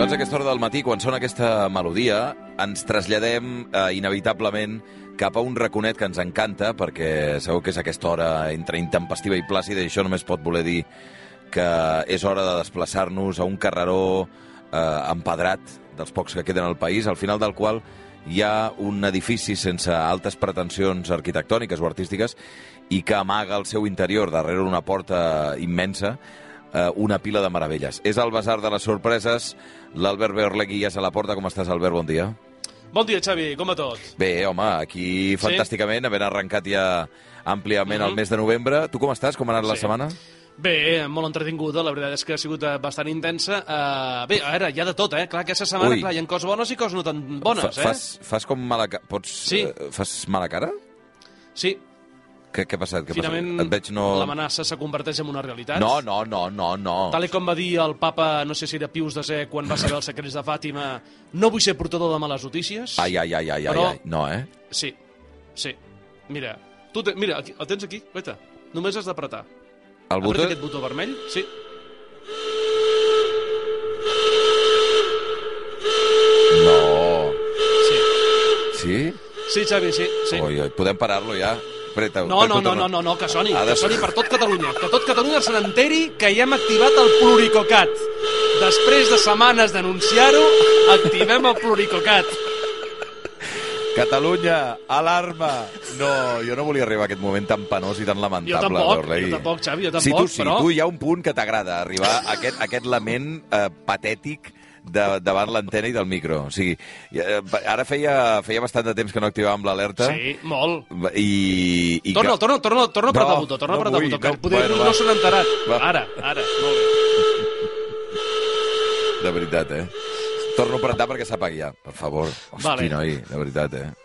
Arribats a aquesta hora del matí, quan sona aquesta melodia, ens traslladem eh, inevitablement cap a un raconet que ens encanta, perquè segur que és aquesta hora entre intempestiva i plàcida, i això només pot voler dir que és hora de desplaçar-nos a un carreró eh, empedrat, dels pocs que queden al país, al final del qual hi ha un edifici sense altes pretensions arquitectòniques o artístiques i que amaga el seu interior. Darrere una porta immensa eh, una pila de meravelles. És el Basar de les Sorpreses. L'Albert Beorlegui ja és a la porta. Com estàs, Albert? Bon dia. Bon dia, Xavi. Com va tot? Bé, home, aquí fantàsticament, havent arrencat ja àmpliament mm -hmm. el mes de novembre. Tu com estàs? Com ha anat sí. la setmana? Bé, molt entretinguda, la veritat és que ha sigut eh, bastant intensa. Uh, bé, a veure, hi ha de tot, eh? Clar, aquesta setmana clar, hi ha coses bones i coses no tan bones, Fa, eh? Fas, fas com mala cara? Pots... Sí. Uh, fas mala cara? Sí, què, què ha passat? Què Finalment, passat? Et veig no... l'amenaça se converteix en una realitat. No, no, no, no, no. Tal com va dir el papa, no sé si era Pius Desè, quan va saber els secrets de Fàtima, no vull ser portador de males notícies. Ai, ai, ai, ai, però... ai, no, eh? Sí, sí. Mira, tu te... Mira, aquí, el tens aquí, vete. Només has d'apretar. El botó? aquest botó vermell, sí. No. Sí. Sí? Sí, Xavi, sí. sí. Oi, oi, podem parar-lo ja? Preta, no, no, no, no, no, no, que soni, que soni per tot Catalunya. Que tot Catalunya se n'enteri que ja hem activat el pluricocat. Després de setmanes d'anunciar-ho, activem el pluricocat. Catalunya, alarma! No, jo no volia arribar a aquest moment tan penós i tan lamentable. Jo tampoc, jo tampoc, Xavi, jo tampoc, sí, tu, sí, però... tu hi ha un punt que t'agrada, arribar a aquest, aquest lament eh, patètic de, davant l'antena i del micro. O sigui, eh, ara feia, feia bastant de temps que no activàvem l'alerta. Sí, molt. I, i torna, que... torna, torna, torna a apretar no, botó, torna no a apretar el botó, que no, poder bueno, no se n'ha enterat. Va. Ara, ara, molt bé. De veritat, eh? Torno a apretar perquè s'apagui ja, per favor. Hosti, Vale. noi, de veritat, eh?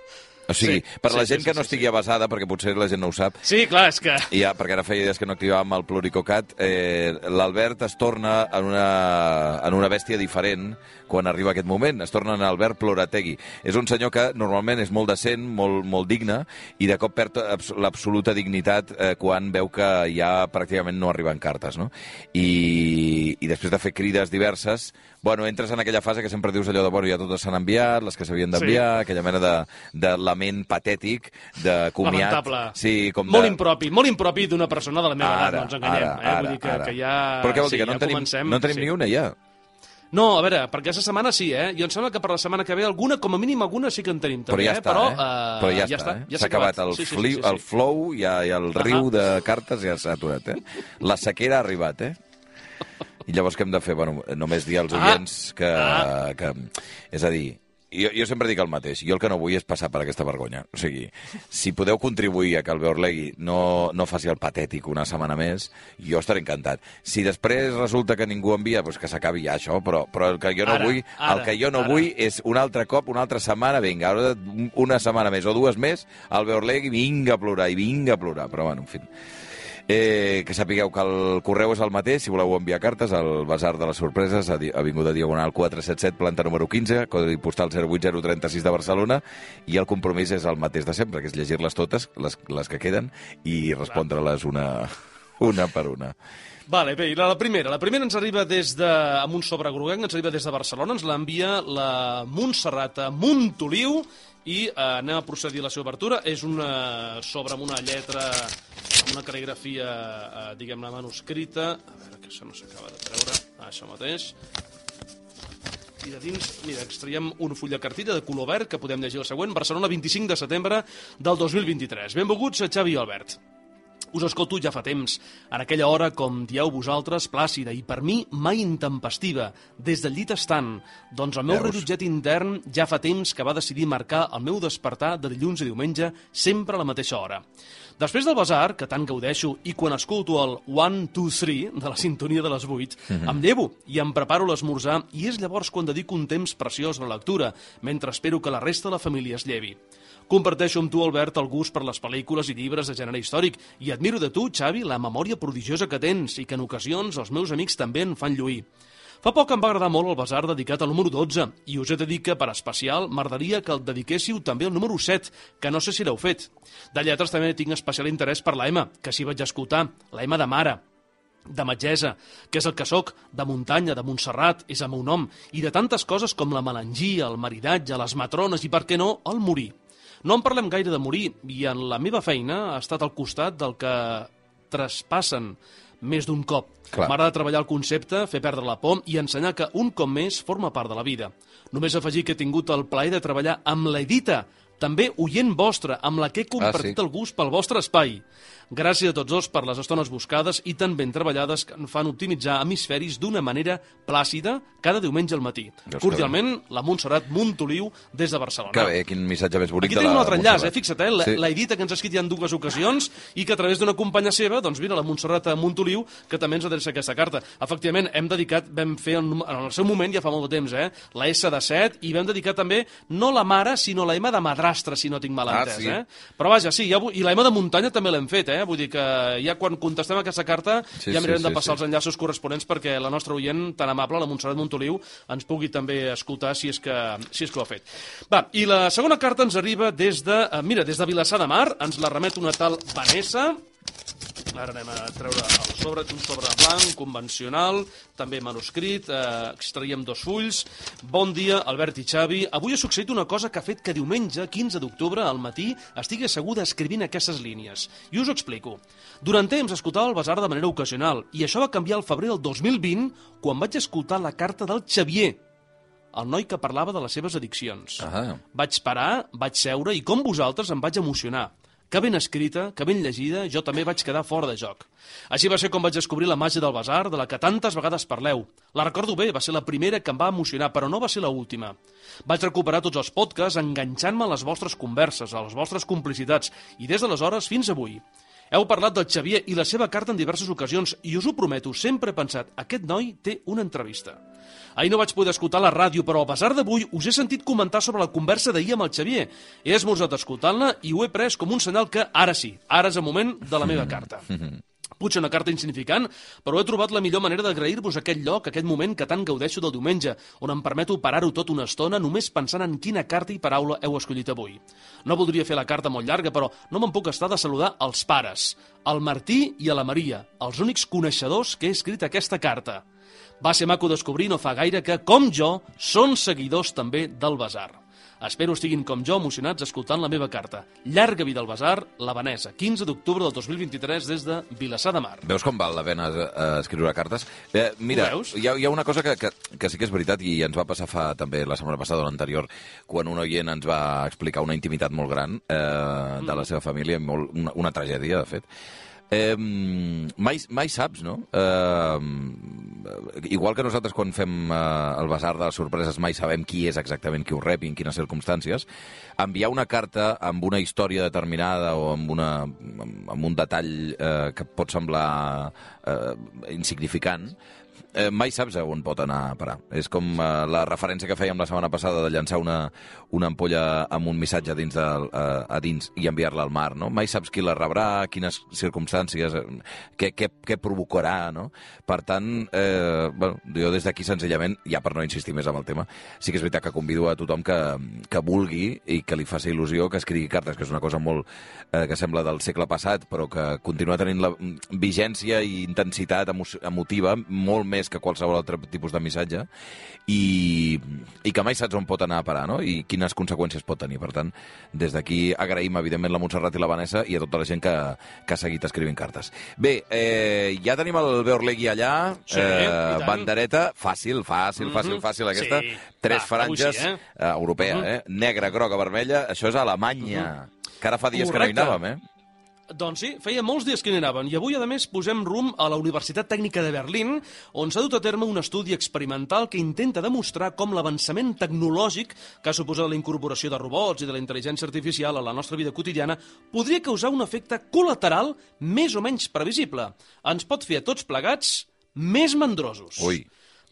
O sigui, Sí, per sí, la sí, gent sí, que no sí, estigui avasada, perquè potser la gent no ho sap, Sí, clar, és que... ja, perquè ara feia dies que no activàvem el pluricocat, eh, l'Albert es torna en una, en una bèstia diferent quan arriba aquest moment. Es torna en Albert Plorategui. És un senyor que normalment és molt decent, molt, molt digne, i de cop perd abs- l'absoluta dignitat eh, quan veu que ja pràcticament no arriben cartes, no? I, I després de fer crides diverses, bueno, entres en aquella fase que sempre dius allò de, bueno, ja totes s'han enviat, les que s'havien d'enviar, Sí. aquella mena de, de lament patètic, de comiat. Lamentable. Sí, com Molt de... impropi, molt impropi d'una persona de la meva edat, no ens enganyem. ara, eh? Vull ara, dir que, ara. que ja... Però què vol dir, sí, que no, ja en tenim, comencem, no en tenim sí. ni una ja? No, a veure, perquè aquesta setmana sí, eh? Jo em sembla que per la setmana que ve alguna, com a mínim alguna sí que en tenim Però també, ja eh? està, Però, eh? eh, Però ja, ja està, eh? ja s'ha acabat el, Sí, sí, sí, sí, sí. el flow ja, i el riu de cartes ja s'ha aturat, eh? La sequera ha arribat, eh? I llavors què hem de fer? Bueno, només dir als Ah. oients que, Ah. que... És a dir, jo, jo sempre dic el mateix. Jo el que no vull és passar per aquesta vergonya. O sigui, si podeu contribuir a que el Beorlegui no, no faci el patètic una setmana més, jo estaré encantat. Si després resulta que ningú envia, doncs que s'acabi ja això, però, però el que jo no Ara, vull, ara, el que jo no ara. vull és un altre cop, una altra setmana, vinga, una setmana més o dues més, el Beorlegui vinga a plorar i vinga a plorar. Però bueno, en fi. Eh, que sapigueu que el correu és el mateix, si voleu enviar cartes, al Basar de les Sorpreses, a Avinguda Diagonal 477, planta número 15, codi postal 08036 de Barcelona, i el compromís és el mateix de sempre, que és llegir-les totes, les, les que queden, i respondre-les una, una per una. Vale, bé, i la, la primera. La primera ens arriba des de... amb un sobre groguenc, ens arriba des de Barcelona, ens l'envia la Montserrat a Montoliu i eh, anem a procedir a la seva obertura. És una sobre amb una lletra, amb una cal·ligrafia, eh, diguem-ne, manuscrita. A veure, que això no s'acaba de treure. Ah, això mateix. I de dins, mira, extraiem un full de cartilla de color verd que podem llegir el següent. Barcelona, 25 de setembre del 2023. Benvinguts a Xavi i Albert. Us escolto ja fa temps, en aquella hora, com dieu vosaltres, plàcida, i per mi mai intempestiva, des del llit estant. Doncs el meu Veus? rellotget intern ja fa temps que va decidir marcar el meu despertar de dilluns a diumenge sempre a la mateixa hora. Després del basar, que tant gaudeixo, i quan escolto el 1, 2, 3 de la sintonia de les 8, em llevo i em preparo l'esmorzar i és llavors quan dedico un temps preciós a la lectura, mentre espero que la resta de la família es llevi. Comparteixo amb tu, Albert, el gust per les pel·lícules i llibres de gènere històric i admiro de tu, Xavi, la memòria prodigiosa que tens i que en ocasions els meus amics també en fan lluir. Fa poc em va agradar molt el basar dedicat al número 12 i us he de dir que, per especial, m'agradaria que el dediquéssiu també al número 7, que no sé si l'heu fet. De lletres també tinc especial interès per la M, que sí vaig escoltar, la M de mare, de metgessa, que és el que sóc, de muntanya, de Montserrat, és el meu nom, i de tantes coses com la melangia, el maridatge, les matrones i, per què no, el morir. No en parlem gaire de morir, i en la meva feina ha estat al costat del que traspassen més d'un cop. M'agrada treballar el concepte, fer perdre la por i ensenyar que un cop més forma part de la vida. Només afegir que he tingut el plaer de treballar amb l'Edita, també oient vostra, amb la que he compartit sí. el gust pel vostre espai. Gràcies a tots dos per les estones buscades i tan ben treballades que em fan optimitzar hemisferis d'una manera plàcida cada diumenge al matí. Veus Cordialment, la Montserrat Montoliu des de Barcelona. Que bé, quin missatge més bonic Aquí tenim un altre enllaç, eh? Fixa't, eh? La, Sí. la Edita que ens ha escrit ja en dues ocasions i que a través d'una companya seva, doncs mira, la Montserrat Montoliu, que també ens adreça aquesta carta. Efectivament, hem dedicat, vam fer en, en el seu moment, ja fa molt de temps, eh? la S de 7, i vam dedicar també no la mare, sinó la M de madrastra, si no tinc mal Ah, entès. sí? eh? Però vaja, sí, ja, i la M de muntanya també l'hem fet, eh? Vull dir que ja quan contestem aquesta carta Sí, ja sí, mirarem sí, de passar sí. els enllaços corresponents perquè la nostra oient tan amable, la Montserrat Montoliu, ens pugui també escoltar si és que, si és que ho ha fet. Va, i la segona carta ens arriba des de, eh, mira, des de Vilassar de Mar, ens la remet una tal Vanessa, Ara anem a treure sobre, un sobre blanc, convencional, també manuscrit, eh, extraiem dos fulls. Bon dia, Albert i Xavi. Avui ha succeït una cosa que ha fet que diumenge, 15 d'octubre, al matí, estigui asseguda escrivint aquestes línies. I us ho explico. Durant temps escoltava el basar de manera ocasional, i això va canviar al febrer del 2020, quan vaig escoltar la carta del Xavier, el noi que parlava de les seves addiccions. Ah, Vaig parar, vaig seure i, com vosaltres, em vaig emocionar. Que ben escrita, que ben llegida, jo també vaig quedar fora de joc. Així va ser com vaig descobrir la màgia del basar, de la que tantes vegades parleu. La recordo bé, va ser la primera que em va emocionar, però no va ser la última. Vaig recuperar tots els podcasts enganxant-me a les vostres converses, a les vostres complicitats, i des d'aleshores fins avui. Heu parlat del Xavier i la seva carta en diverses ocasions i us ho prometo, sempre he pensat, aquest noi té una entrevista. Ahir no vaig poder escoltar la ràdio, però al basar d'avui us he sentit comentar sobre la conversa d'ahir amb el Xavier. He esmorzat escoltant-la i ho he pres com un senyal que ara sí, ara és el moment de la meva carta. Potser una carta insignificant, però he trobat la millor manera d'agrair-vos aquest lloc, aquest moment que tant gaudeixo del diumenge, on em permeto parar-ho tot una estona només pensant en quina carta i paraula heu escollit avui. No voldria fer la carta molt llarga, però no me'n puc estar de saludar els pares, al Martí i a la Maria, els únics coneixedors que he escrit aquesta carta. Va ser maco descobrir no fa gaire que, com jo, són seguidors també del Basar. Espero estiguin com jo emocionats escoltant la meva carta. Llarga vida al Basar, la Vanessa, 15 d'octubre del 2023 des de Vilassar de Mar. Veus com val la pena eh, escriure cartes? Eh, mira, hi ha, hi ha una cosa que, que, que sí que és veritat i ens va passar fa també la setmana passada o l'anterior, quan un oient ens va explicar una intimitat molt gran eh, de la seva família, molt, una, una tragèdia, de fet. Eh, mai, mai saps, no? Eh, igual que nosaltres quan fem eh, el basar de les sorpreses mai sabem qui és exactament qui ho rep i en quines circumstàncies, enviar una carta amb una història determinada o amb, una, amb un detall eh, que pot semblar eh, insignificant, eh, mai saps a on pot anar a parar. És com eh, la referència que fèiem la setmana passada de llançar una, una ampolla amb un missatge dins, del, eh, a dins i enviar-la al mar, no? Mai saps qui la rebrà, quines circumstàncies, eh, què, què, què provocarà, no? Per tant, eh, bueno, jo des d'aquí senzillament, ja per no insistir més amb el tema, sí que és veritat que convido a tothom que, que vulgui i que li faci il·lusió que escrigui cartes, que és una cosa molt eh, que sembla del segle passat, però que continua tenint la vigència i intensitat emo emotiva molt més que qualsevol altre tipus de missatge i, i que mai saps on pot anar a parar no? i quines conseqüències pot tenir. Per tant, des d'aquí agraïm, evidentment, la Montserrat i la Vanessa i a tota la gent que, que ha seguit escrivint cartes. Bé, eh, ja tenim el Beorlegui allà, Sí, tant. bandereta, fàcil, fàcil, fàcil, fàcil aquesta, Sí. tres Va, avui sí, franges, eh? eh, europea, eh? negra, groga, vermella, això és Alemanya, que ara fa dies que no hi Correcte. anàvem, eh? Doncs sí, feia molts dies que n'hi anaven i avui, a més, posem rum a la Universitat Tècnica de Berlín, on s'ha dut a terme un estudi experimental que intenta demostrar com l'avançament tecnològic que ha suposat la incorporació de robots i de la intel·ligència artificial a la nostra vida quotidiana podria causar un efecte col·lateral més o menys previsible. Ens pot fer a tots plegats més mandrosos. Ui.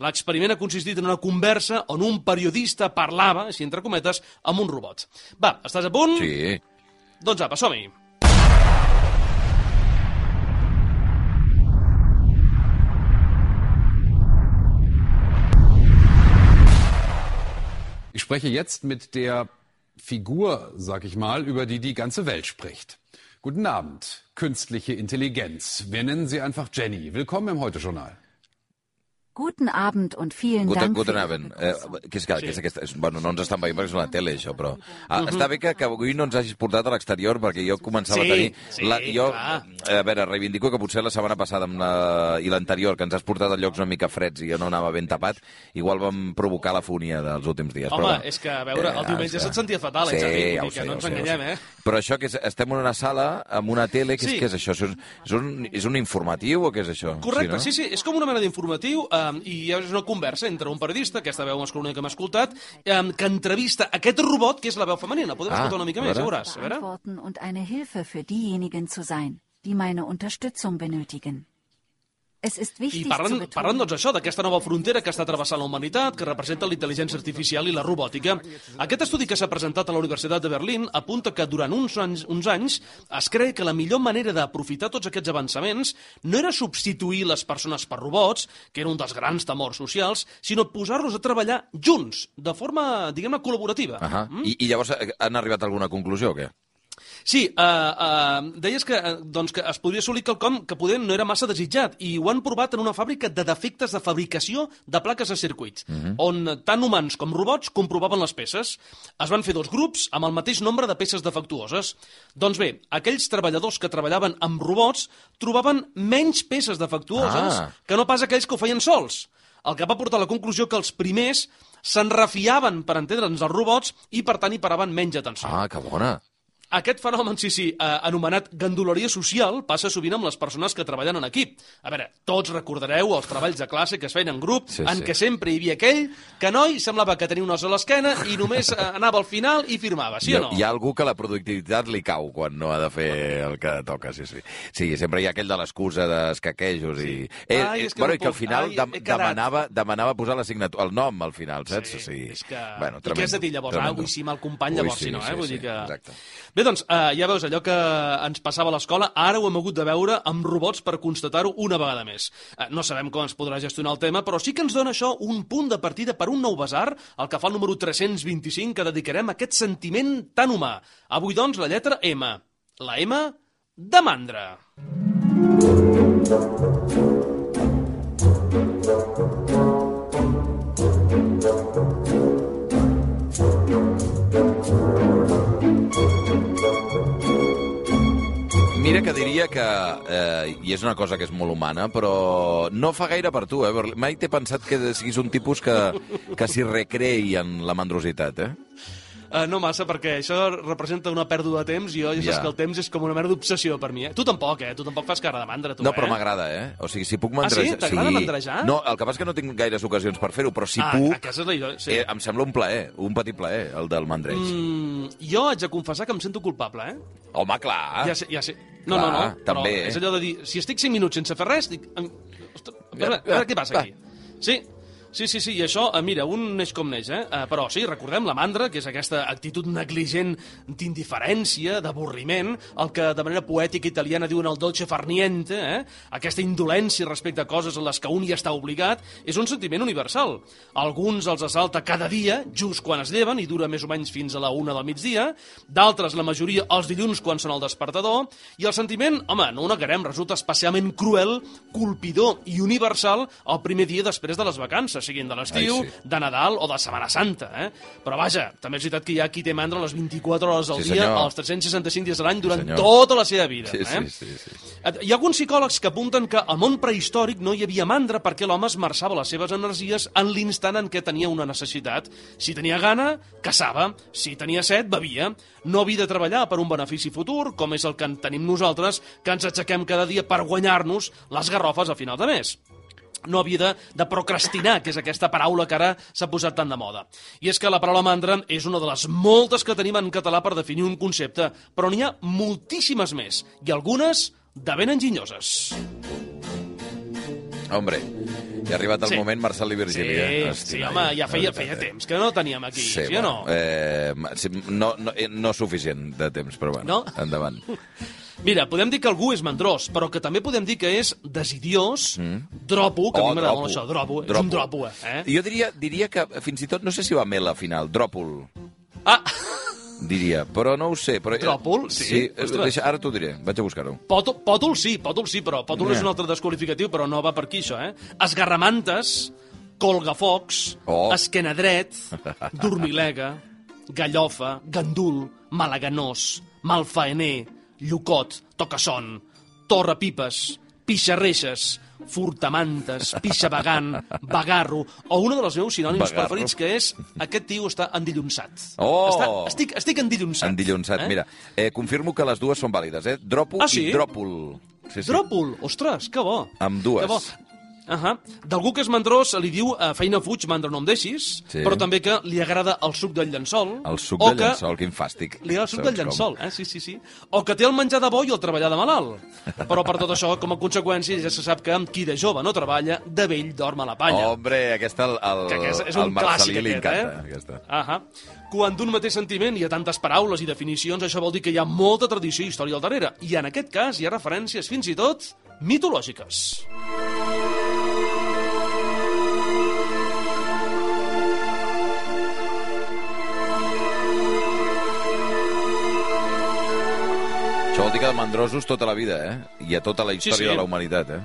L'experiment ha consistit en una conversa on un periodista parlava, així entre cometes, amb un robot. Va, estàs a punt? Sí. Doncs apa, som-hi. Spreche jetzt mit der Figur, sag ich mal, über die die ganze Welt spricht. Guten Abend, künstliche Intelligenz. Wir nennen sie einfach Jenny. Willkommen im Heute-Journal. Guten Abend und vielen Guten, Dank. guten Abend. Eh, que és que, que és aquesta, és, bueno, no ens estan veient perquè és una tele, això, però... Ah, Mhm. Està bé que, que avui no ens hagis portat a l'exterior, perquè jo començava Sí, a tenir... sí, la, jo, clar. eh, a veure, reivindico que potser la setmana passada amb la, i l'anterior, que ens has portat a llocs una mica freds i jo no anava ben tapat, igual vam provocar la fonia dels últims dies. Home, però, va. és que, a veure, el diumenge se't sentia fatal, sí, eh, Xavi? Ja ho que sé, no ja ens ja enganyem, sé. eh? Però això que és, estem en una sala amb una tele, que, Sí. és, què és això? És, és, un, és un informatiu o què és això? Correcte, sí, no? sí, és com una mena d'informatiu eh, i és una conversa entre un periodista, aquesta veu masculina que hem escoltat, eh, que entrevista aquest robot, que és la veu femenina. Podem Ah, escoltar una mica a més, ja veuràs. A veure. Und eine Hilfe für diejenigen zu sein, die meine Unterstützung benötigen. Es ist I wichtig zu parlen, betonen, parlen doncs això, d'aquesta nova frontera que està travessant la humanitat, que representa la intel·ligència artificial i la robòtica. Aquest estudi que s'ha presentat a la Universitat de Berlín apunta que durant uns anys, uns anys es cree que la millor manera d'aprofitar tots aquests avançaments no era substituir les persones per robots, que era un dels grans temors socials, sinó posar-los a treballar junts, de forma, diguem-ne, col·laborativa. Uh -huh. I, I llavors eh, han arribat a alguna conclusió o què? Sí, uh, uh, deies que, uh, doncs que es podria assolir quelcom que poder no era massa desitjat i ho han provat en una fàbrica de defectes de fabricació de plaques de circuit, on tant humans com robots comprovaven les peces. Es van fer dos grups amb el mateix nombre de peces defectuoses. Doncs bé, aquells treballadors que treballaven amb robots trobaven menys peces defectuoses Ah. que no pas aquells que ho feien sols. El que va portar a la conclusió que els primers se'n refiaven, per entendre'ns, els robots i, per tant, hi paraven menys atenció. Ah, que bona. Aquest fenomen, sí, sí, eh, anomenat ganduleria social, passa sovint amb les persones que treballen en equip. A veure, tots recordareu els treballs de classe que es feien en grup, Sí, en sí. què sempre hi havia aquell que noi semblava que tenia un os a l'esquena i només eh, anava al final i firmava, sí hi, o no? hi ha algú que la productivitat li cau quan no ha de fer el que toca, sí, sí. Sí, sempre hi ha aquell de l'excusa d'escaquejos i... Eh, Ai, eh, és que bueno, no i que al final Ai, quedat. demanava, demanava posar la signatura, el nom al final, saps? Sí, És que... Bueno, I què tremendo, has de dir llavors? tremendo. Ah, vull sí, mal company, Ui, llavors, sí, si no, eh? sí, vull sí, dir que... exacte. Bé, doncs, eh, ja veus, allò que ens passava a l'escola, ara ho hem hagut de veure amb robots per constatar-ho una vegada més. Eh, no sabem com es podrà gestionar el tema, però sí que ens dona això un punt de partida per un nou basar, el que fa el número 325, que dedicarem a aquest sentiment tan humà. Avui, doncs, la lletra M. La M de mandra. Mira que diria que, eh, i és una cosa que és molt humana, però no fa gaire per tu, eh? Mai t'he pensat que siguis un tipus que, que s'hi recreï en la mandrositat, eh? Uh, no massa, perquè això representa una pèrdua de temps i jo ja saps Ja. que el temps és com una mera d'obsessió per mi. Eh? Tu tampoc, eh? Tu tampoc fas cara de mandra, tu, No, eh? però m'agrada, eh? O sigui, si puc Ah, sí? mandrejar... T'agrada mandrejar? No, el que passa és que no tinc gaires ocasions per fer-ho, però si ah, puc... aquesta és la sí. Eh, em sembla un plaer, un petit plaer, el del mandreig. Mm, jo haig de confessar que em sento culpable, eh? Home, clar. Ja sé, ja sé. No, Clar, no, no. també, Però és allò de dir, si estic 5 minuts sense fer res, dic... Ostres, a veure, a Ja, veure què passa va. aquí. Sí, Sí, sí, sí, i això, eh, mira, un neix com neix, eh? eh? Però sí, recordem la mandra, que és aquesta actitud negligent d'indiferència, d'avorriment, el que de manera poètica italiana diuen el dolce far niente, eh? Aquesta indolència respecte a coses en les que un hi està obligat, és un sentiment universal. Alguns els assalta cada dia, just quan es lleven, i dura més o menys fins a la una del migdia, d'altres, la majoria, els dilluns quan són el despertador, i el sentiment, home, no ho negarem, resulta especialment cruel, colpidor i universal el primer dia després de les vacances. Siguin de l'estiu, sí. de Nadal o de Setmana Santa. Eh? Però vaja, també és veritat que hi ha qui té mandra les 24 hores al Sí, dia, senyor. els 365 dies de l'any, durant senyor. tota la seva vida. Sí, eh? sí, sí, sí. Hi ha alguns psicòlegs que apunten que al món prehistòric no hi havia mandra perquè l'home esmerçava les seves energies en l'instant en què tenia una necessitat. Si tenia gana, caçava. Si tenia set, bevia. No havia de treballar per un benefici futur, com és el que en tenim nosaltres, que ens aixequem cada dia per guanyar-nos les garrofes a final de mes no havia de, de procrastinar, que és aquesta paraula que ara s'ha posat tan de moda. I és que la paraula mandra és una de les moltes que tenim en català per definir un concepte, però n'hi ha moltíssimes més, i algunes de ben enginyoses. Hombre, ja ha arribat el Sí. moment, Marcel i Sí, Virgília. sí, home, ja feia, feia temps que no teníem aquí, sí, sí o no? Eh, no, no, eh, no suficient de temps, però bueno, No? endavant. Mira, podem dir que algú és mandrós, però que també podem dir que és desidiós, dropo, que a mi m'agrada molt això, dropo, és un dropo, eh? Jo diria, diria que fins i tot, no sé si va mel al final, dròpol, Ah, diria, però no ho sé. Però, Dròpol? Sí, sí eh, ostres. deixa, ara t'ho diré, vaig a buscar-ho. Pòtol, pòtol sí, pòtol sí, però pòtol Ja. és un altre desqualificatiu, però no va per aquí, això, eh? Esgarramantes, colgafocs, Oh. esquenadret, dormilega, gallofa, gandul, malaganós, malfaener, llucot, tocasson, torrepipes, pixarreixes, furtamantes, pixabagant, bagarro, o un dels meus sinònims Bagarro. preferits, que és aquest tio està endillonsat. Oh! Està, estic, estic endillonsat. Endillonsat, eh? mira. Eh, confirmo que les dues són vàlides, eh? Dropo Ah, sí? i dròpol. Sí, sí. Dròpol, ostres, que bo. Amb dues. Que bo. Uh -huh. D'algú que és mandrós li diu uh, feina fuig, mandra no em deixis, Sí. però també que li agrada el suc del llençol. El suc o de que llençol, quin fàstic. Li agrada el suc del com? llençol, eh? sí, sí, sí. O que té el menjar de bo i el treballar de malalt. Però per tot això, com a conseqüència, ja se sap que qui de jove no treballa, de vell dorm a la palla. Hombre, aquesta el, el, que és, és el un Marcelí clàssic li aquest, encanta. eh? Aquesta. Ahà. Quan d'un mateix sentiment hi ha tantes paraules i definicions, això vol dir que hi ha molta tradició i història al darrere. I en aquest cas hi ha referències fins i tot mitològiques. Això que de mandrosos tota la vida, eh? I a tota la història sí. de la humanitat, eh?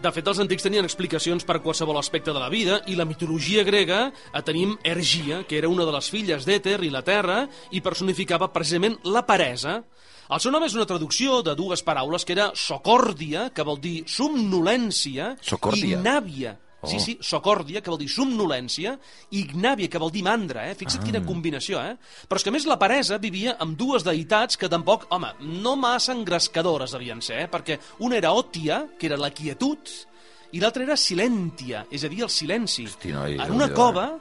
De fet, els antics tenien explicacions per qualsevol aspecte de la vida i la mitologia grega a tenim Ergia, que era una de les filles d'Èter i la Terra i personificava precisament la peresa. El seu nom és una traducció de dues paraules que era socòrdia, que vol dir somnolència, Socòrdia? i nàvia, Sí, Oh. sí, socòrdia, que vol dir somnolència, i ignàvia, que vol dir mandra, eh? Fixa't Ah. quina combinació, eh? Però és que més la paresa vivia amb dues deïtats que tampoc, home, no massa engrescadores devien ser, eh? Perquè una era Òtia, que era la quietud, i l'altra era Silentia, és a dir, el silenci. Hosti, noi, en una eh? cova,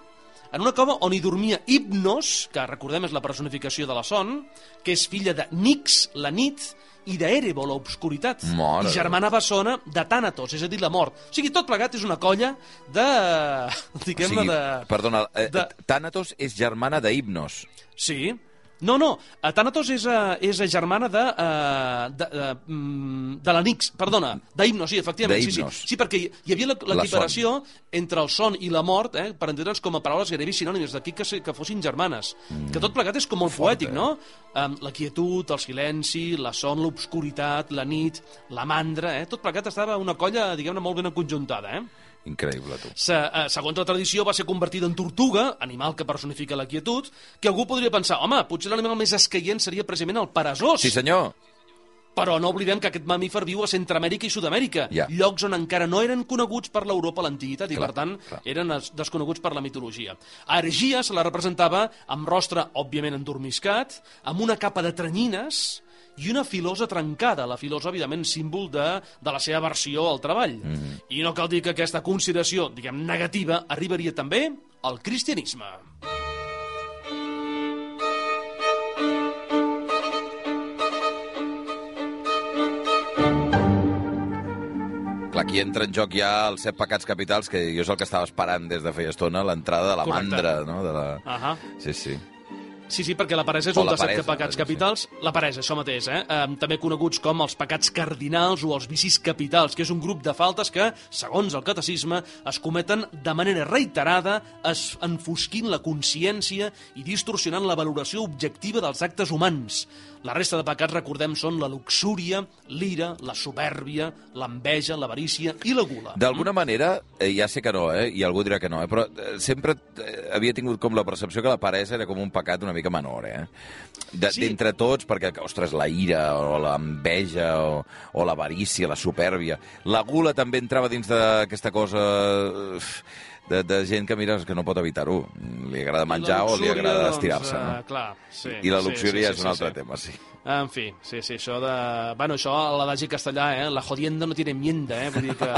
en una cova on hi dormia Hipnos, que recordem és la personificació de la son, que és filla de Nix, la nit, i d'Erebo, l'obscuritat, i germana bessona de Tànatos, és a dir, la mort. O sigui, tot plegat és una colla de... O diguem-ne sigui, de... perdona, eh, de- Tànatos és germana d'Hipnos. Sí. No, no, eh, Tànatos és, eh, és germana de, eh, de, de, mm, de l'Anix, perdona, d'Himnos, sí, efectivament, sí, sí. Sí, perquè hi- havia l'equiparació entre el son i la mort, eh, per entendre'ns com a paraules gairebé sinònimes, d'aquí que, que fossin germanes. Mm. Que tot plegat és com molt Fort, poètic, eh? no? Um, la quietud, el silenci, la son, l'obscuritat, la nit, la mandra, eh? Tot plegat estava una colla, diguem-ne, molt ben conjuntada, eh? Increïble, tu. Se, eh, segons la tradició, va ser convertida en tortuga, animal que personifica la quietud, que algú podria pensar, home, potser l'animal més escaient seria precisament el peresós. Sí, senyor. Però no oblidem que aquest mamífer viu a Centroamèrica i Sud-amèrica, Ja. llocs on encara no eren coneguts per l'Europa a l'antiguitat i, Clar, per tant, clar. eren es- desconeguts per la mitologia. A Ergia se la representava amb rostre, òbviament, endormiscat, amb una capa de tranyines i una filosa trencada, la filosa, evidentment, símbol de, de la seva versió al treball. Mm. I no cal dir que aquesta consideració, diguem, negativa, arribaria també al cristianisme. Aquí entra en joc ja els set pecats capitals, que jo és el que estava esperant des de feia estona, l'entrada de la Correcte. mandra, no? De la... Ahà. Sí, sí. Sí, sí, perquè la peresa és O un dels set pecats sí. capitals. La peresa, això mateix, eh? eh? També coneguts com els pecats cardinals o els vicis capitals, que és un grup de faltes que, segons el catecisme, es cometen de manera reiterada, es enfosquint la consciència i distorsionant la valoració objectiva dels actes humans. La resta de pecats, recordem, són la luxúria, l'ira, la supèrbia, l'enveja, l'avarícia i la gula. D'alguna manera, eh, ja sé que no, eh, i algú dirà que no, eh, però eh, sempre eh, havia tingut com la percepció que la peresa era com un pecat una mica menor, eh? De- Sí. D'entre tots, perquè, ostres, la ira, o l'enveja, o, o l'avarícia, la supèrbia... La gula també entrava dins d'aquesta cosa eh, de, de gent que, mira, que no pot evitar-ho. Li agrada menjar o li agrada doncs, estirar-se, no? clar, sí. I la sí, luxúria sí, sí, és un sí, altre sí. tema, sí. En fi, sí, sí, això de... Bueno, això a l'adagi castellà, eh? La jodienda no tiene enmienda, eh? Vull dir que...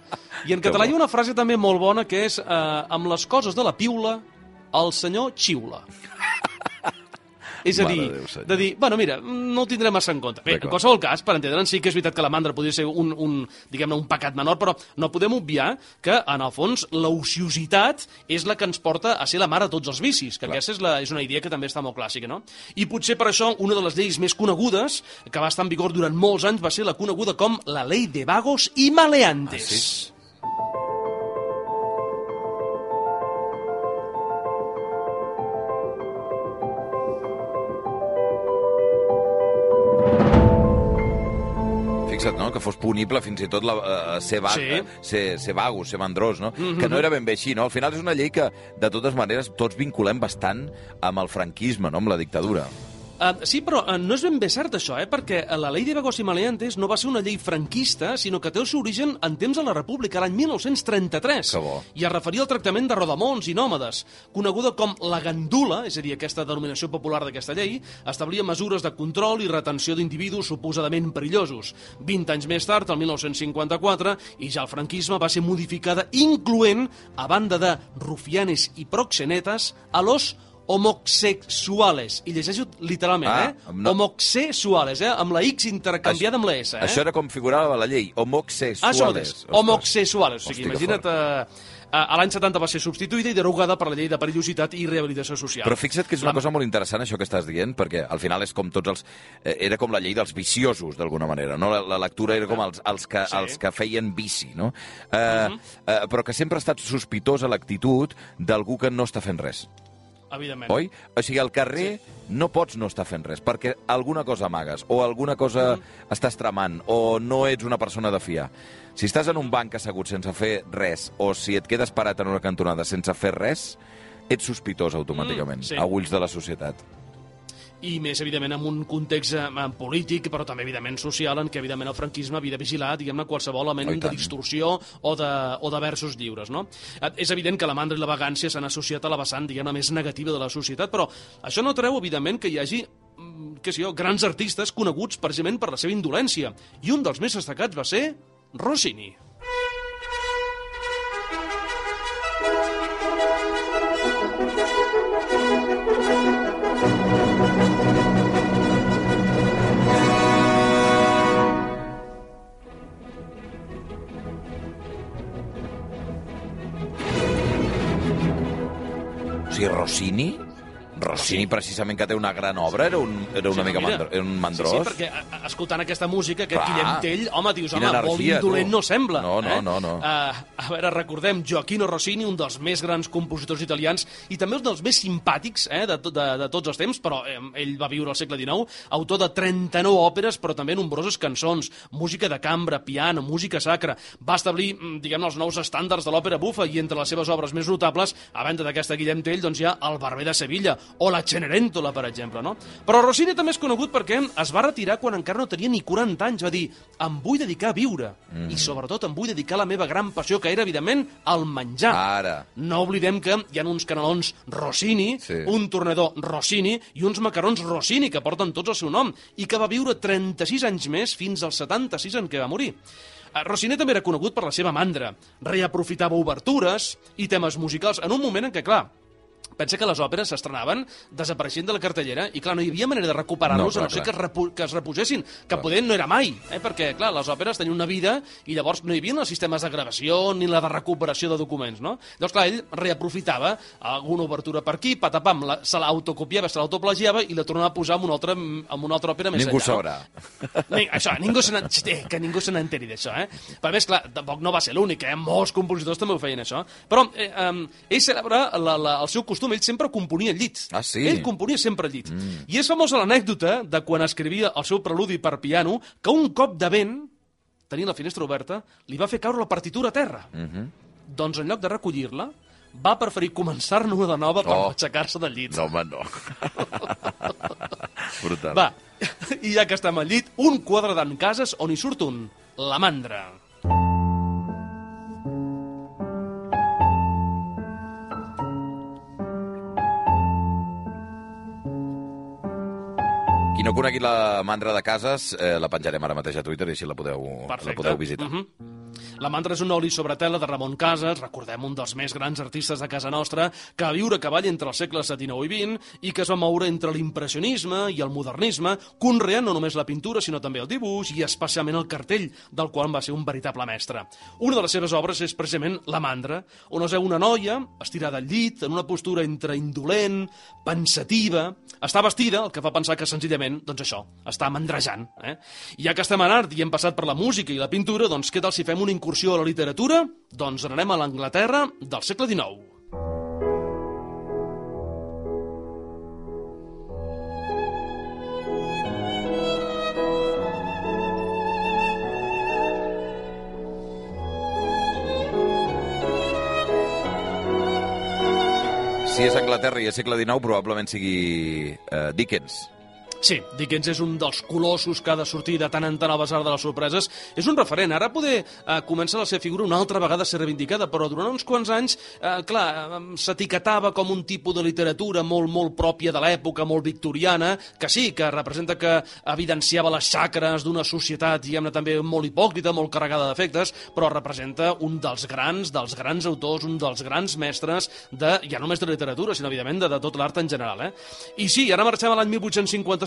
I en català hi ha una frase també molt bona que és eh, amb les coses de la piula, el senyor xiula. És a dir, Déu, senyor. de dir, bueno, mira, no ho tindrem massa en compte. Bé, en qualsevol cas, per entendre'n, sí que és veritat que la mandra podria ser un, un diguem-ne, un pecat menor, però no podem obviar que, en el fons, l'ociositat és la que ens porta a ser la mare de tots els vicis, que Clar. aquesta és, la, és una idea que també està molt clàssica, no? I potser per això una de les lleis més conegudes, que va estar en vigor durant molts anys, va ser la coneguda com la Ley de Vagos i Maleantes. Ah, sí? Fixa't, no?, que fos punible fins i tot la, uh, ser, va, Sí. sí. ser, ser vago, ser mandrós, no? Mm -hmm. Que no era ben bé així, no? Al final és una llei que, de totes maneres, tots vinculem bastant amb el franquisme, no?, amb la dictadura. Uh, sí, però uh, no és ben bé cert això, eh? perquè eh, la llei de vagos i maleantes no va ser una llei franquista, sinó que té el seu origen en temps de la República, l'any 1933. Que bo. I es referia al tractament de rodamons i nòmades. Coneguda com la gandula, és a dir, aquesta denominació popular d'aquesta llei, establia mesures de control i retenció d'individus suposadament perillosos. 20 anys més tard, el 1954, i ja el franquisme va ser modificada, incloent, a banda de rufianes i proxenetes, a los homosexuales. I llegeixo literalment, Ah, eh? no- Homosexuales, eh? Amb la X intercanviada amb la S, eh? Això era com figurava la llei, homosexuales. Ah, això homosexuals. O sigui, Hosti, imagina't... fort. Eh, a l'any 70 va ser substituïda i derogada per la llei de perillositat i rehabilitació social. Però fixa't que és una La- cosa molt interessant, això que estàs dient, perquè al final és com tots els... Eh, era com la llei dels viciosos, d'alguna manera, no? La, la lectura era com els, els, que, Sí. Els que feien vici, no? Eh, eh, però que sempre ha estat sospitosa l'actitud d'algú que no està fent res. Evidentment. Oi? O sigui, al carrer no pots no estar fent res, perquè alguna cosa amagues, o alguna cosa estàs tramant, o no ets una persona de fiar. Si estàs en un banc assegut sense fer res, o si et quedes parat en una cantonada sense fer res, ets sospitós automàticament, Mm, sí. a ulls de la societat. I més, evidentment, en un context eh, polític, però també, evidentment, social, en què, evidentment, el franquisme havia de vigilar, diguem-ne, qualsevol element Oh, de distorsió o de, o de versos lliures, no? És evident que la mandra i la vagància s'han associat a la vessant, diguem-ne, més negativa de la societat, però això no treu, evidentment, que hi hagi mm, què sé jo, grans artistes coneguts precisament per la seva indolència. I un dels més destacats va ser Rossini. O sigui, Rossini... Rossini, precisament, que té una gran obra, era un, era una Sí, mica mira. mandro, era un mandrós. Sí, sí, perquè a, a, escoltant aquesta música, aquest Clar. Guillem Tell, home, dius, Quina home, molt energia, indolent tu. no sembla. No, no, eh? no, no. Uh, a veure, recordem, Gioacchino Rossini, un dels més grans compositors italians i també un dels més simpàtics eh, de, de, de tots els temps, però eh, ell va viure al segle XIX, autor de 39 òperes, però també nombroses cançons, música de cambra, piano, música sacra. Va establir, mm, diguem-ne, els nous estàndards de l'òpera bufa i entre les seves obres més notables, a banda d'aquesta Guillem Tell, doncs hi ha El barber de Sevilla o La Cenerentola, per exemple, no? Però Rossini també és conegut perquè es va retirar quan encara no tenia ni 40 anys. Va dir, em vull dedicar a viure Mm. i sobretot em vull dedicar a la meva gran passió, que era, evidentment, el menjar. Ara. No oblidem que hi ha uns canelons Rossini, Sí. un tornedor Rossini i uns macarons Rossini, que porten tots el seu nom, i que va viure 36 anys més fins als 76 en què va morir. Eh, Rossini també era conegut per la seva mandra. Reaprofitava obertures i temes musicals en un moment en què, clar, pensa que les òperes s'estrenaven desapareixent de la cartellera i, clar, no hi havia manera de recuperar-los No, a no clar, ser que, clar. es repu que es reposessin, que poder no era mai, eh? perquè, clar, les òperes tenien una vida i llavors no hi havia els sistemes de gravació ni la de recuperació de documents, no? Llavors, clar, ell reaprofitava alguna obertura per aquí, patapam, la, se l'autocopiava, se l'autoplagiava i la tornava a posar en una altra, en una altra òpera més Ningú enllà. sabrà. No? Això, ningú se eh, que ningú se n'enteri d'això, eh? Però a més, clar, tampoc no va ser l'únic, eh? Molts compositors també ho feien, això. Però eh, um, ell celebra la, la, el seu costum, ell sempre componia al llit. Ah, sí? Ell componia sempre al llit. Mm. I és famosa l'anècdota de quan escrivia el seu preludi per piano, que un cop de vent, tenint la finestra oberta, li va fer caure la partitura a terra. Mm -hmm. Doncs en lloc de recollir-la, va preferir començar-ne de nova per oh. aixecar-se del llit. No, home, no. Brutal. Va, i ja que estem al llit, un quadre d'en cases on hi surt un, la mandra. No conegui la mandra de cases, eh, la penjarem ara mateix a Twitter i així la podeu, Perfecte. la podeu visitar. Mhm. La mandra és un oli sobre tela de Ramon Casas, recordem un dels més grans artistes de casa nostra, que va viure a cavall entre els segles XIX i XX i que es va moure entre l'impressionisme i el modernisme, conreant no només la pintura, sinó també el dibuix i especialment el cartell, del qual va ser un veritable mestre. Una de les seves obres és precisament La mandra, on es veu una noia estirada al llit, en una postura entre indolent, pensativa, està vestida, el que fa pensar que senzillament, doncs això, està mandrejant. Eh? I ja que estem en art i hem passat per la música i la pintura, doncs què tal si fem una incursió a la literatura? Doncs anarem a l'Anglaterra del segle XIX. Si és Anglaterra i és segle XIX, probablement sigui eh, Dickens. Sí, Dickens és un dels colossos que ha de sortir de tant en tant al basar de les sorpreses. És un referent. Ara poder eh, començar la seva figura una altra vegada a ser reivindicada, però durant uns quants anys, eh, clar, eh, s'etiquetava com un tipus de literatura molt, molt pròpia de l'època, molt victoriana, que sí, que representa que evidenciava les xacres d'una societat, diguem-ne, també molt hipòcrita, molt carregada d'efectes, però representa un dels grans, dels grans autors, un dels grans mestres de, ja només de literatura, sinó, evidentment, de, de tot l'art en general. Eh? I sí, ara marxem a l'any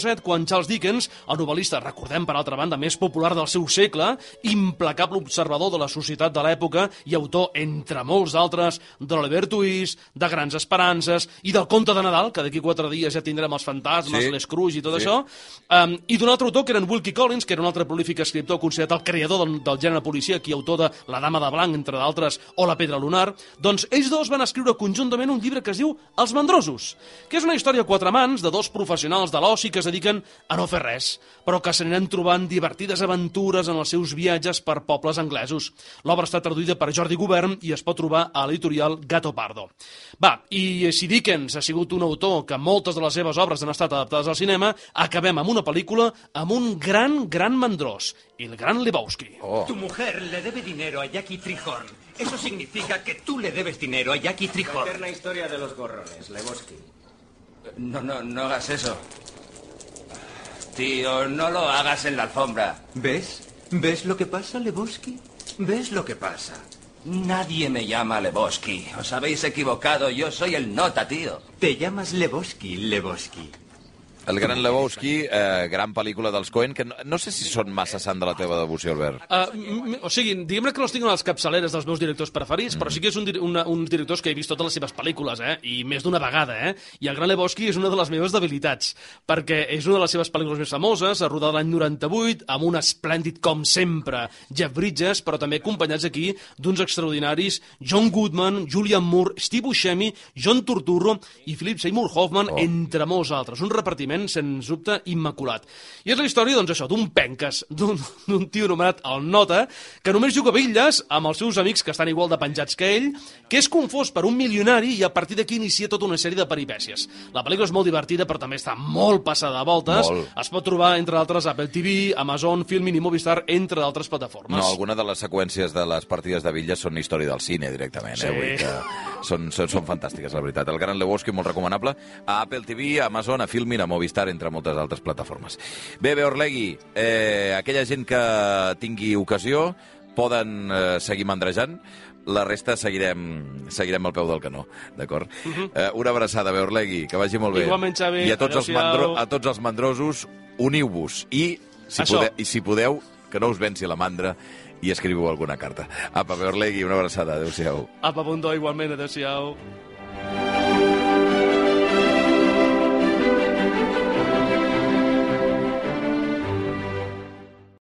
1857, quan Charles Dickens, el novel·lista, recordem, per altra banda, més popular del seu segle, implacable observador de la societat de l'època i autor, entre molts d'altres, de l'Oliver Twist, de Grans Esperances i del Conte de Nadal, que d'aquí quatre dies ja tindrem els fantasmes, Sí. les Scrooge i tot Sí. això, um, i d'un altre autor, que era en Wilkie Collins, que era un altre prolífic escriptor considerat el creador del, del gènere policíac i autor de La dama de blanc, entre d'altres, o La pedra lunar, doncs ells dos van escriure conjuntament un llibre que es diu Els mandrosos, que és una història a quatre mans de dos professionals de l'oci que es dediquen a no fer res, però que s'aniran trobant divertides aventures en els seus viatges per pobles anglesos. L'obra està traduïda per Jordi Govern i es pot trobar a l'editorial Gato Pardo. Va, i si Dickens ha sigut un autor que moltes de les seves obres han estat adaptades al cinema, acabem amb una pel·lícula amb un gran, gran mandrós, el gran Lebowski. Oh, Tu mujer le debe dinero a Jackie Trihorn. Eso significa que tú le debes dinero a Jackie Trihorn. Eterna historia de los gorrones, Lebowski. No, no, no hagas eso. Tío, no lo hagas en la alfombra. ¿Ves? ¿Ves lo que pasa, Lebowski? ¿Ves lo que pasa? Nadie me llama Lebowski. Os habéis equivocado. Yo soy el nota, tío. Te llamas Lebowski, Lebowski. El gran Lebowski, eh, gran pel·lícula dels Coen, que no, no sé si són massa sant de la teva devoció, Albert. Uh, o sigui, diguem-ne que no els tinc a les capçaleres dels meus directors preferits, però sí que és un, una, uns directors que he vist totes les seves pel·lícules, eh? i més d'una vegada, eh? i el Gran Lebowski és una de les meves debilitats, perquè és una de les seves pel·lícules més famoses, rodada l'any 98, amb un esplèndid, com sempre, Jeff Bridges, però també acompanyats aquí d'uns extraordinaris John Goodman, Julian Moore, Steve Buscemi, John Turturro i Philip Seymour Hoffman, oh. entre molts altres. Un repartiment, sens dubte, immaculat. I és la història, doncs això, d'un penques, d'un tio anomenat el Nota, que només juga a bitlles amb els seus amics que estan igual de penjats que ell, que és confós per un milionari i a partir d'aquí inicia tota una sèrie de peripècies. La pel·lícula és molt divertida, però també està molt passada de voltes. Molt. Es pot trobar, entre altres, Apple TV, Amazon, Filmin i Movistar, entre d'altres plataformes. No, alguna de les seqüències de les partides de bitlles són història del cine, directament. Sí. Eh? Vull que són, són, són fantàstiques, la veritat. El Gran Lebowski, molt recomanable, a Apple TV, a Amazon, a Filmin, a Movistar, entre moltes altres plataformes. Bé, bé, Orlegui, eh, aquella gent que tingui ocasió poden eh, seguir mandrejant, la resta seguirem, seguirem al peu del canó, d'acord? Uh -huh. eh, una abraçada, Beorlegui, que vagi molt bé. Mhm. Igualment, Xavi. I a tots, els Adéu-siau. mandro, a tots els mandrosos, uniu-vos. I, si, Això. podeu, I si podeu, que no us venci la mandra i escriviu alguna carta. Apa, Beorlegui, una abraçada. Adéu-siau. Apa, Bundó, igualment, adéu-siau.